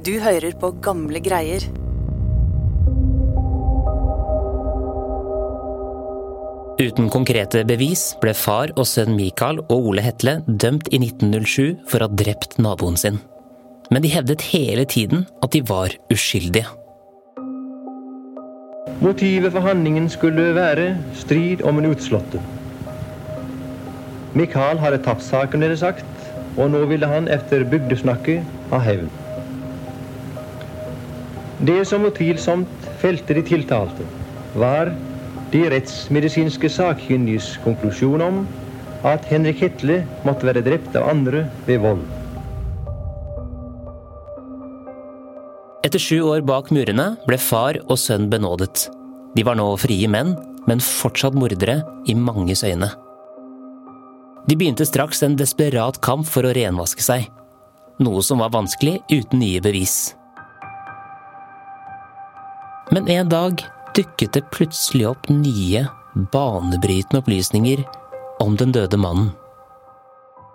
Du hører på gamle greier. Uten konkrete bevis ble far og sønn Mikael og Ole Hetle dømt i 1907 for å ha drept naboen sin. Men de hevdet hele tiden at de var uskyldige. Motivet for handlingen skulle være strid om en utslåtte. Mikael hadde tapt saken, ble det sagt, og nå ville han etter bygdesnakket ha hevn. Det som utvilsomt felte de tiltalte, var de rettsmedisinske sakkyndiges konklusjon om at Henrik Hetle måtte være drept av andre ved vold. Etter sju år bak murene ble far og sønn benådet. De var nå frie menn, men fortsatt mordere i manges øyne. De begynte straks en desperat kamp for å renvaske seg. Noe som var vanskelig uten nye bevis. Men en dag dukket det plutselig opp nye, banebrytende opplysninger om den døde mannen.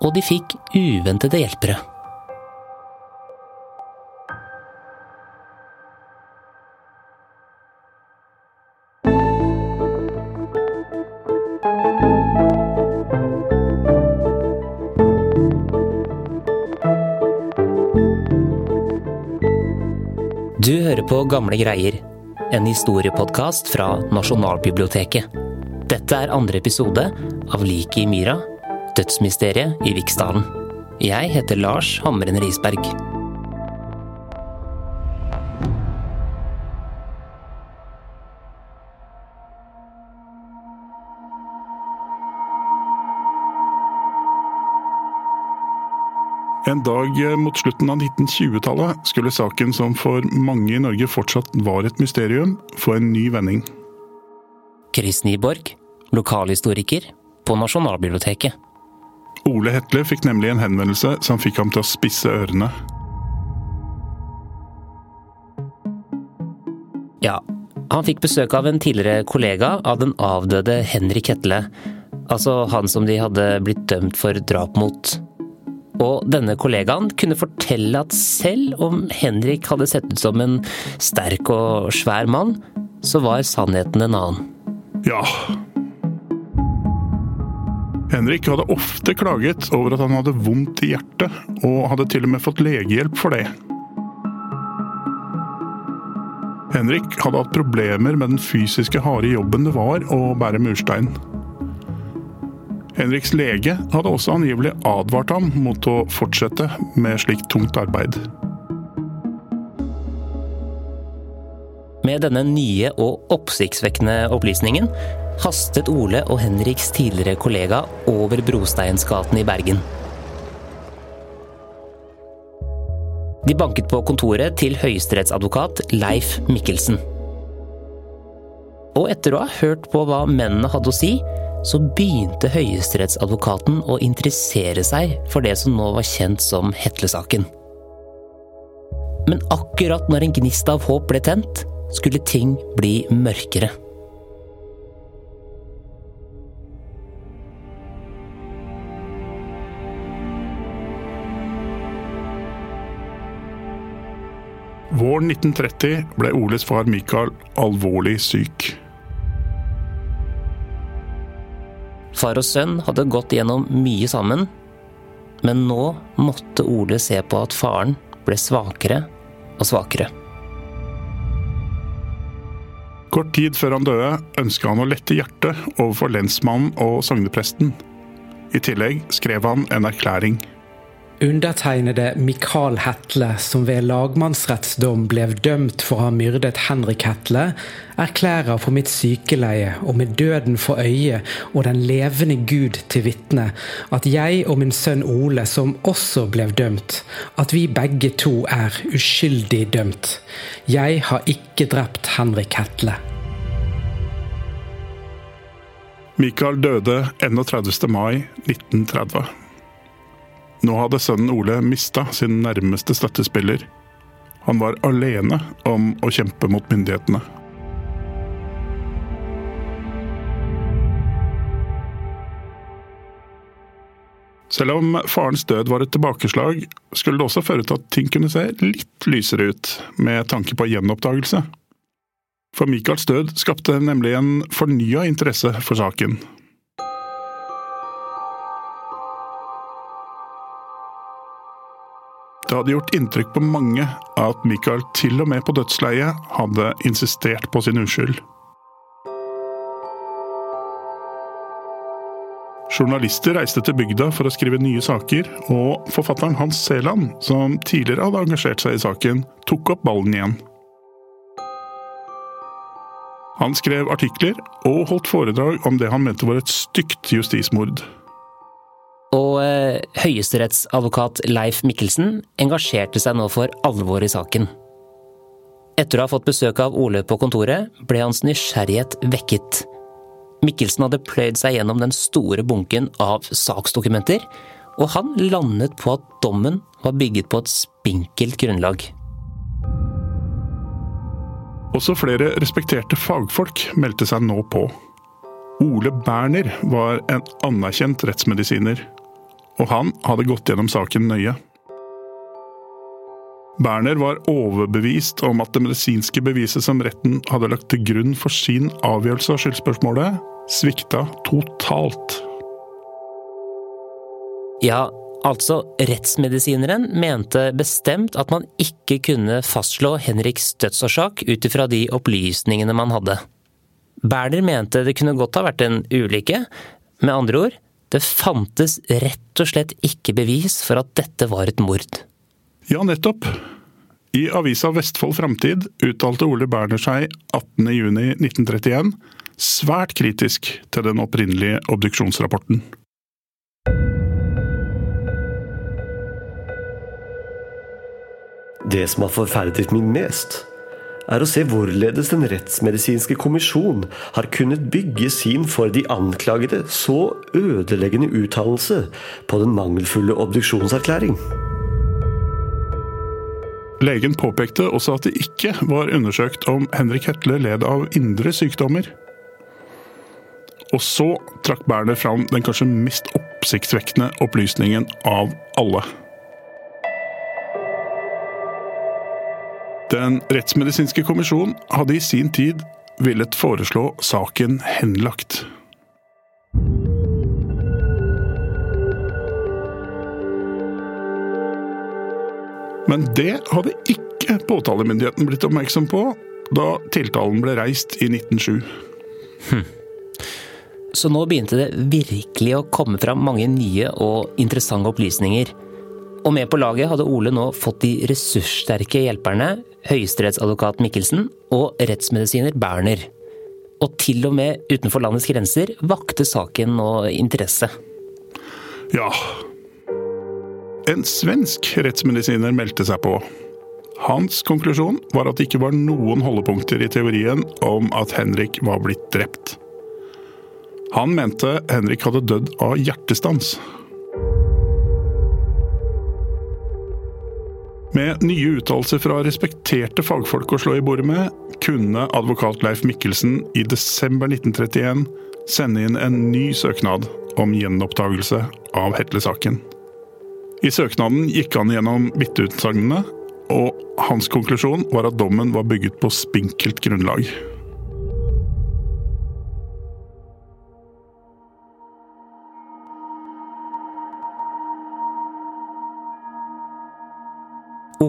Og de fikk uventede hjelpere. Du hører på Gamle greier, en historiepodkast fra Nasjonalbiblioteket. Dette er andre episode av Liket i myra, dødsmysteriet i Viksdalen. Jeg heter Lars Hamren Risberg. En dag mot slutten av 1920-tallet skulle saken som for mange i Norge fortsatt var et mysterium, få en ny vending. Chris Nyborg, lokalhistoriker på Nasjonalbiblioteket. Ole Hetle fikk nemlig en henvendelse som fikk ham til å spisse ørene. Ja, han fikk besøk av en tidligere kollega av den avdøde Henrik Hetle. Altså han som de hadde blitt dømt for drap mot. Og denne kollegaen kunne fortelle at selv om Henrik hadde sett ut som en sterk og svær mann, så var sannheten en annen. Ja. Henrik hadde ofte klaget over at han hadde vondt i hjertet, og hadde til og med fått legehjelp for det. Henrik hadde hatt problemer med den fysiske harde jobben det var å bære murstein. Henriks lege hadde også angivelig advart ham mot å fortsette med slikt tungt arbeid. Med denne nye og oppsiktsvekkende opplysningen hastet Ole og Henriks tidligere kollega over Brosteinsgaten i Bergen. De banket på kontoret til høyesterettsadvokat Leif Mikkelsen. Og etter å ha hørt på hva mennene hadde å si, så begynte høyesterettsadvokaten å interessere seg for det som nå var kjent som Hetle-saken. Men akkurat når en gnist av håp ble tent, skulle ting bli mørkere. Våren 1930 ble Oles far Mikael alvorlig syk. Far og sønn hadde gått gjennom mye sammen, men nå måtte Ole se på at faren ble svakere og svakere. Kort tid før han døde, ønska han å lette hjertet overfor lensmannen og sognepresten. I tillegg skrev han en erklæring. Undertegnede Mikael Hetle, som ved lagmannsrettsdom ble dømt for å ha myrdet Henrik Hetle, erklærer for mitt sykeleie og med døden for øye og den levende Gud til vitne at jeg og min sønn Ole, som også ble dømt, at vi begge to er uskyldig dømt. Jeg har ikke drept Henrik Hetle. Mikael døde 31. mai 1930. Nå hadde sønnen Ole mista sin nærmeste støttespiller. Han var alene om å kjempe mot myndighetene. Selv om farens død var et tilbakeslag, skulle det også føre til at ting kunne se litt lysere ut, med tanke på gjenoppdagelse. For Michaels død skapte nemlig en fornya interesse for saken. Det hadde gjort inntrykk på mange at Michael til og med på dødsleiet hadde insistert på sin uskyld. Journalister reiste til bygda for å skrive nye saker, og forfatteren Hans Seland, som tidligere hadde engasjert seg i saken, tok opp ballen igjen. Han skrev artikler og holdt foredrag om det han mente var et stygt justismord. Høyesterettsadvokat Leif Mikkelsen engasjerte seg nå for alvor i saken. Etter å ha fått besøk av Ole på kontoret, ble hans nysgjerrighet vekket. Mikkelsen hadde pløyd seg gjennom den store bunken av saksdokumenter, og han landet på at dommen var bygget på et spinkelt grunnlag. Også flere respekterte fagfolk meldte seg nå på. Ole Berner var en anerkjent rettsmedisiner, og han hadde gått gjennom saken nøye. Berner var overbevist om at det medisinske beviset som retten hadde lagt til grunn for sin avgjørelse av skyldspørsmålet, svikta totalt. Ja, altså rettsmedisineren mente bestemt at man ikke kunne fastslå Henriks dødsårsak ut ifra de opplysningene man hadde. Berner mente det kunne godt ha vært en ulykke. Med andre ord, det fantes rett og slett ikke bevis for at dette var et mord. Ja, nettopp. I avisa Vestfold Framtid uttalte Ole Berner seg 18.6.1931 svært kritisk til den opprinnelige obduksjonsrapporten. Det som har forferdet meg mest, er å se hvorledes Den rettsmedisinske kommisjon har kunnet bygge sin for de anklagede så ødeleggende uttalelse på den mangelfulle obduksjonserklæring. Legen påpekte også at det ikke var undersøkt om Henrik Hetle led av indre sykdommer. Og så trakk Berner fram den kanskje mest oppsiktsvekkende opplysningen av alle. Den rettsmedisinske kommisjon hadde i sin tid villet foreslå saken henlagt. Men det hadde ikke påtalemyndigheten blitt oppmerksom på da tiltalen ble reist i 1907. Hm. Så nå begynte det virkelig å komme fram mange nye og interessante opplysninger. Og med på laget hadde Ole nå fått de ressurssterke hjelperne, høyesterettsadvokat Mikkelsen og rettsmedisiner Berner. Og til og med utenfor landets grenser vakte saken nå interesse. Ja, en svensk rettsmedisiner meldte seg på. Hans konklusjon var at det ikke var noen holdepunkter i teorien om at Henrik var blitt drept. Han mente Henrik hadde dødd av hjertestans. Med nye uttalelser fra respekterte fagfolk å slå i bordet med, kunne advokat Leif Mikkelsen i desember 1931 sende inn en ny søknad om gjenopptakelse av Hetle-saken. I søknaden gikk han gjennom vitneutsagnene, og hans konklusjon var at dommen var bygget på spinkelt grunnlag.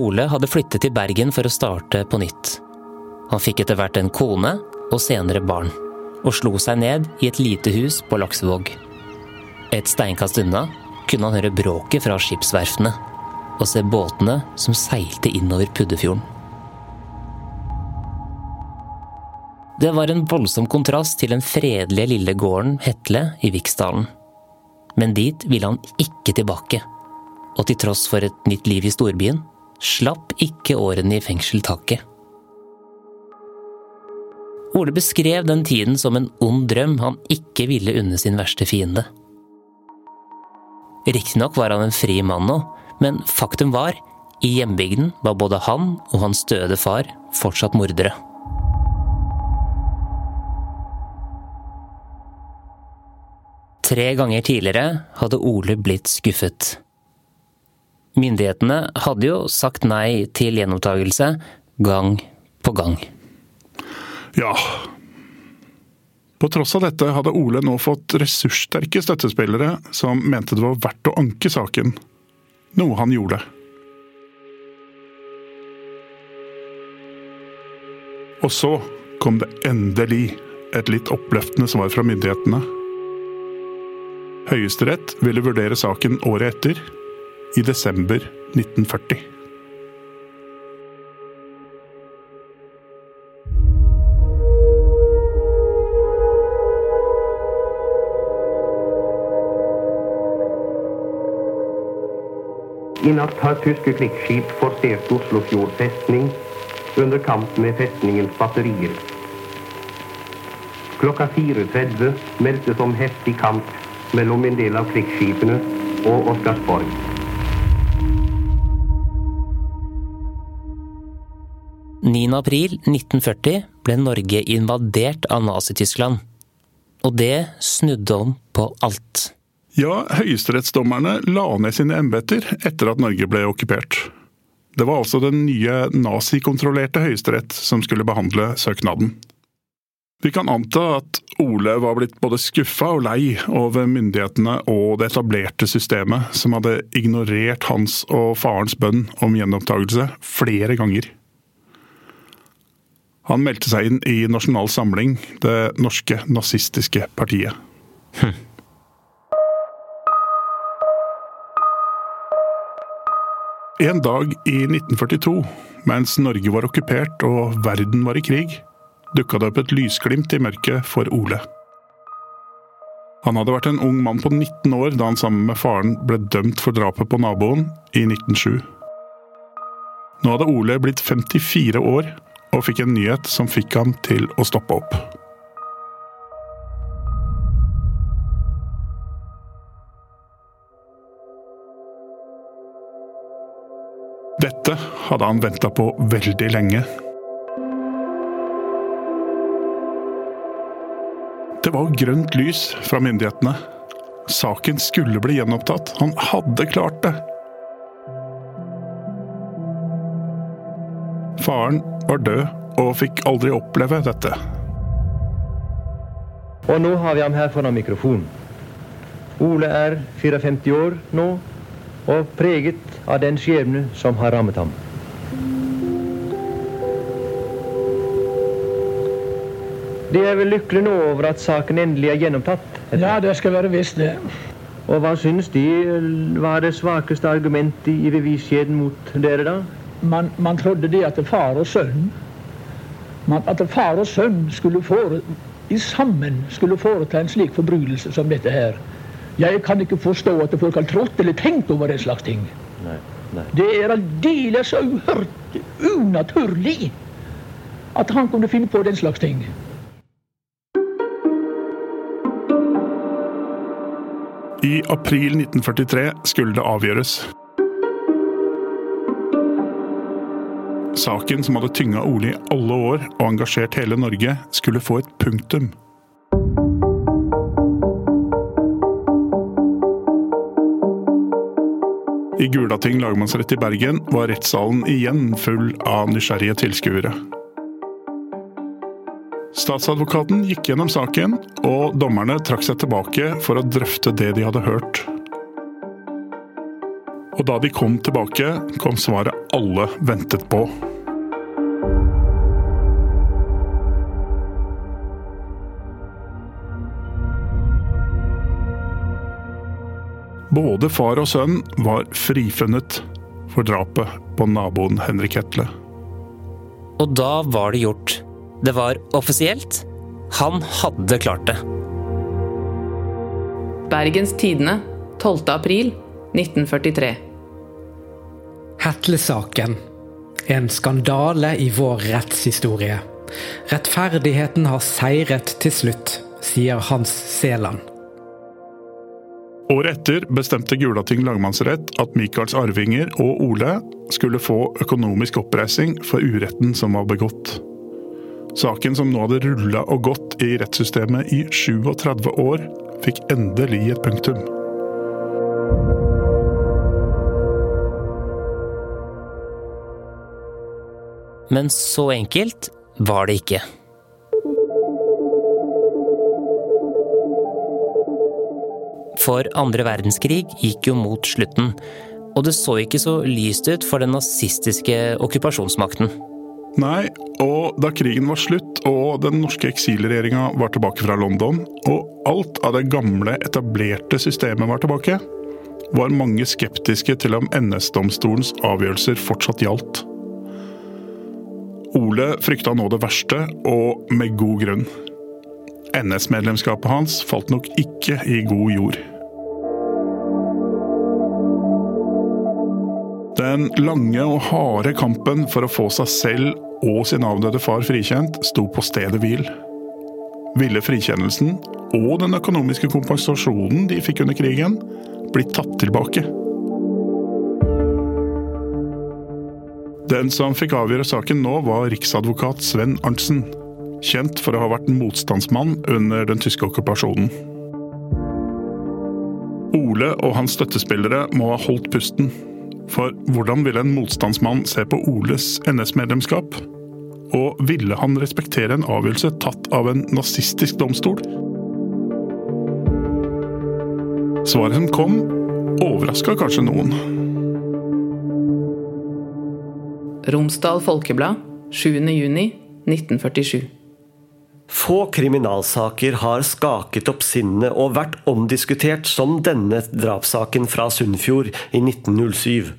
Ole hadde flyttet til Bergen for å starte på nytt. Han fikk etter hvert en kone og senere barn, og slo seg ned i et lite hus på Laksevåg. Et steinkast unna kunne han høre bråket fra skipsverftene og se båtene som seilte innover Puddefjorden. Det var en voldsom kontrast til den fredelige lille gården Hetle i Viksdalen. Men dit ville han ikke tilbake. Og til tross for et nytt liv i storbyen, slapp ikke årene i fengsel taket. Ole beskrev den tiden som en ond drøm han ikke ville unne sin verste fiende. Riktignok var han en fri mann nå, men faktum var, i hjembygden var både han og hans døde far fortsatt mordere. Tre ganger tidligere hadde Ole blitt skuffet. Myndighetene hadde jo sagt nei til gjenopptakelse gang på gang. Ja. På tross av dette hadde Ole nå fått ressurssterke støttespillere som mente det var verdt å anke saken. Noe han gjorde. Og så kom det endelig et litt oppløftende svar fra myndighetene. Høyesterett ville vurdere saken året etter, i desember 1940. I natt har tyske krigsskip forsert Oslofjord festning under kamp med festningens batterier. Klokka 4.30 meldtes om heftig kamp mellom en del av krigsskipene og Oscarsborg. April 1940 ble Norge invadert av Nazi-Tyskland. Og det snudde om på alt. Ja, høyesterettsdommerne la ned sine embeter etter at Norge ble okkupert. Det var altså den nye nazikontrollerte høyesterett som skulle behandle søknaden. Vi kan anta at Ole var blitt både skuffa og lei over myndighetene og det etablerte systemet, som hadde ignorert hans og farens bønn om gjenopptakelse flere ganger. Han meldte seg inn i Nasjonal Samling, det norske nazistiske partiet. Hm. En dag i 1942, mens Norge var okkupert og verden var i krig, dukka det opp et lysglimt i mørket for Ole. Han hadde vært en ung mann på 19 år da han sammen med faren ble dømt for drapet på naboen i 1907. Nå hadde Ole blitt 54 år og fikk en nyhet som fikk ham til å stoppe opp. Dette hadde han venta på veldig lenge. Det var grønt lys fra myndighetene. Saken skulle bli gjenopptatt. Han hadde klart det. Faren var død og fikk aldri oppleve dette. Og nå har vi ham her foran mikrofonen. Ole er 54 år nå og preget av den skjebne som har rammet ham. De er vel lykkelige nå over at saken endelig er gjennomtatt? Ja, det skal være visst, det. Og hva syns de var det svakeste argumentet i beviskjeden mot dere, da? Man, man trodde det at far og sønn man, At far og sønn skulle fore, i sammen skulle foreta en slik forbrytelse som dette her. Jeg kan ikke forstå at folk har trådt eller tenkt over den slags ting. Nei, nei. Det er aldeles så uhørt, unaturlig at han kunne finne på den slags ting. I april 1943 skulle det avgjøres. Saken som hadde tynga Ole i alle år og engasjert hele Norge, skulle få et punktum. I Gulating lagmannsrett i Bergen var rettssalen igjen full av nysgjerrige tilskuere. Statsadvokaten gikk gjennom saken, og dommerne trakk seg tilbake for å drøfte det de hadde hørt. Og da de kom tilbake, kom svaret alle ventet på. Både far og sønn var frifunnet for drapet på naboen Henrik Hetle. Og da var det gjort. Det var offisielt. Han hadde klart det. Bergens Tidende 12. april 1943. Hetle-saken. En skandale i vår rettshistorie. Rettferdigheten har seiret til slutt, sier Hans Seland. Året etter bestemte Gulating lagmannsrett at Michaels arvinger og Ole skulle få økonomisk oppreising for uretten som var begått. Saken som nå hadde rulla og gått i rettssystemet i 37 år, fikk endelig et punktum. Men så enkelt var det ikke. For andre verdenskrig gikk jo mot slutten, og det så ikke så lyst ut for den nazistiske okkupasjonsmakten. Nei, og da krigen var slutt og den norske eksilregjeringa var tilbake fra London, og alt av det gamle, etablerte systemet var tilbake, var mange skeptiske til om NS-domstolens avgjørelser fortsatt gjaldt. Ole frykta nå det verste, og med god grunn. NS-medlemskapet hans falt nok ikke i god jord. Den lange og harde kampen for å få seg selv og sin avdøde far frikjent sto på stedet hvil. Ville frikjennelsen og den økonomiske kompensasjonen de fikk under krigen, bli tatt tilbake? Den som fikk avgjøre saken nå, var riksadvokat Sven Arntzen. Kjent for å ha vært en motstandsmann under den tyske okkupasjonen. Ole og hans støttespillere må ha holdt pusten. For hvordan ville en motstandsmann se på Oles NS-medlemskap? Og ville han respektere en avgjørelse tatt av en nazistisk domstol? Svaret som kom, overraska kanskje noen. Romsdal Folkeblad, 7.6.1947. Få kriminalsaker har skaket opp sinnet og vært omdiskutert som denne drapssaken fra Sunnfjord i 1907.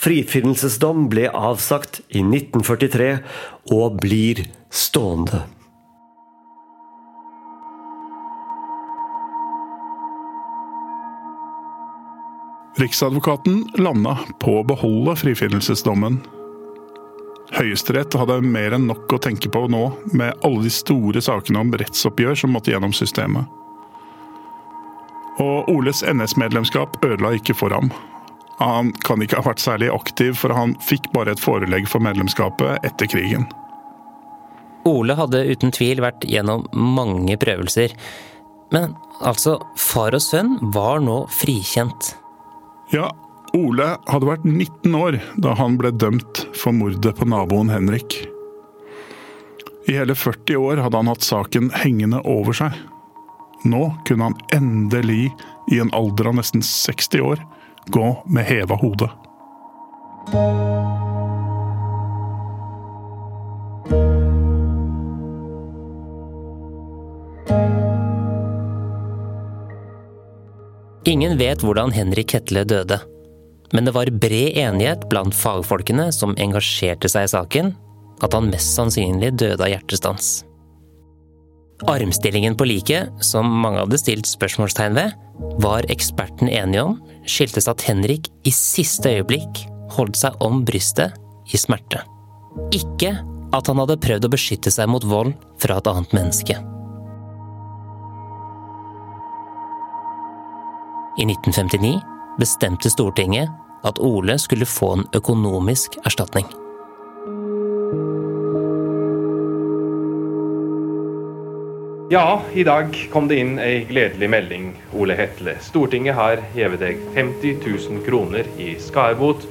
Frifinnelsesdom ble avsagt i 1943 og blir stående. Riksadvokaten landa på å beholde frifinnelsesdommen. Høyesterett hadde mer enn nok å tenke på nå, med alle de store sakene om rettsoppgjør som måtte gjennom systemet. Og Oles NS-medlemskap ødela ikke for ham. Han kan ikke ha vært særlig aktiv, for han fikk bare et forelegg for medlemskapet etter krigen. Ole hadde uten tvil vært gjennom mange prøvelser. Men altså, far og sønn var nå frikjent. Ja, Ole hadde vært 19 år da han ble dømt for mordet på naboen Henrik. I hele 40 år hadde han hatt saken hengende over seg. Nå kunne han endelig, i en alder av nesten 60 år, gå med heva hode. Ingen vet hvordan Henrik Hetle døde. Men det var bred enighet blant fagfolkene som engasjerte seg i saken, at han mest sannsynlig døde av hjertestans. Armstillingen på liket, som mange hadde stilt spørsmålstegn ved, var eksperten enige om skyldtes at Henrik i siste øyeblikk holdt seg om brystet i smerte. Ikke at han hadde prøvd å beskytte seg mot vold fra et annet menneske. I 1959 bestemte Stortinget at Ole skulle få en økonomisk erstatning. Ja, i dag kom det inn ei gledelig melding, Ole Hetle. Stortinget har hevet deg 50 000 kroner i skadebot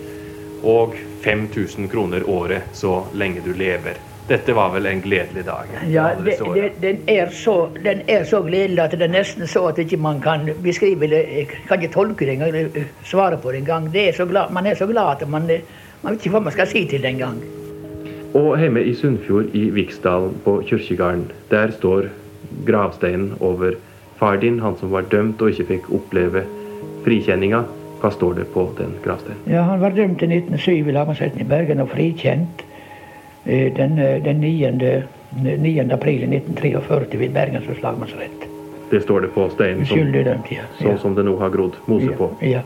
og 5000 kroner året så lenge du lever. Dette var vel en gledelig dag? Ja, det, det, den, er så, den er så gledelig at det er nesten så at ikke man kan beskrive det, kan ikke tolke det engang, eller svare på det engang. Det så glad, man er så glad at man, man vet ikke hva man skal si til det engang. Og hjemme i Sunnfjord i Viksdalen på kirkegården, der står gravsteinen over far din, han som var dømt og ikke fikk oppleve frikjenninga. Hva står det på den gravsteinen? Ja, Han var dømt i 1907 i lagmannsretten i Bergen og frikjent den, den 9. 9. april 1943 ved Bergens lagmannsrett. Det står det på steinen som, Skyldig ja. sånn som det nå har grodd mose ja. på? Ja.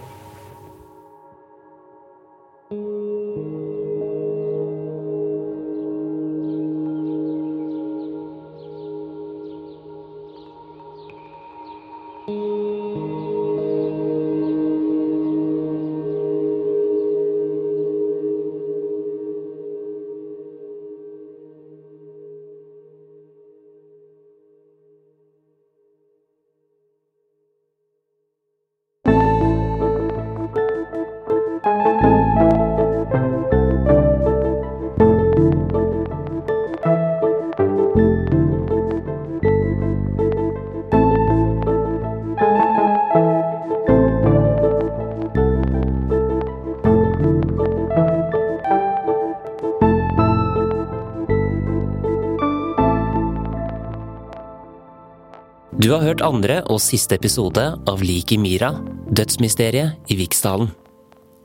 Du har hørt andre og siste episode av Lik i Mira, dødsmysteriet i Viksdalen.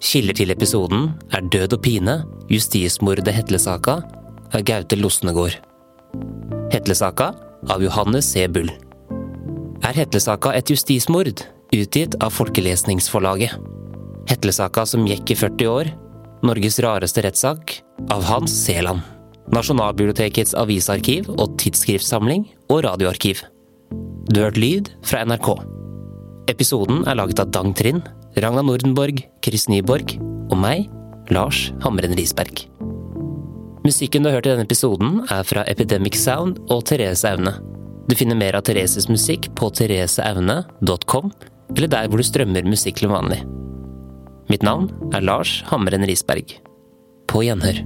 Kilder til episoden er Død og pine, justismordet Hetlesaka av Gaute Losnegård. Hetlesaka av Johannes C. Bull. Er Hetlesaka et justismord, utgitt av Folkelesningsforlaget? Hetlesaka som gikk i 40 år, Norges rareste rettssak, av Hans Seland. Nasjonalbibliotekets avisarkiv og tidsskriftsamling og radioarkiv. Du har hørt lyd fra NRK. Episoden er laget av Dang Trind, Ragna Nordenborg, Chris Nyborg og meg, Lars Hamren Risberg. Musikken du har hørt i denne episoden, er fra Epidemic Sound og Therese Aune. Du finner mer av Thereses musikk på thereseaune.com, eller der hvor du strømmer musikk til vanlig. Mitt navn er Lars Hamren Risberg. På gjenhør.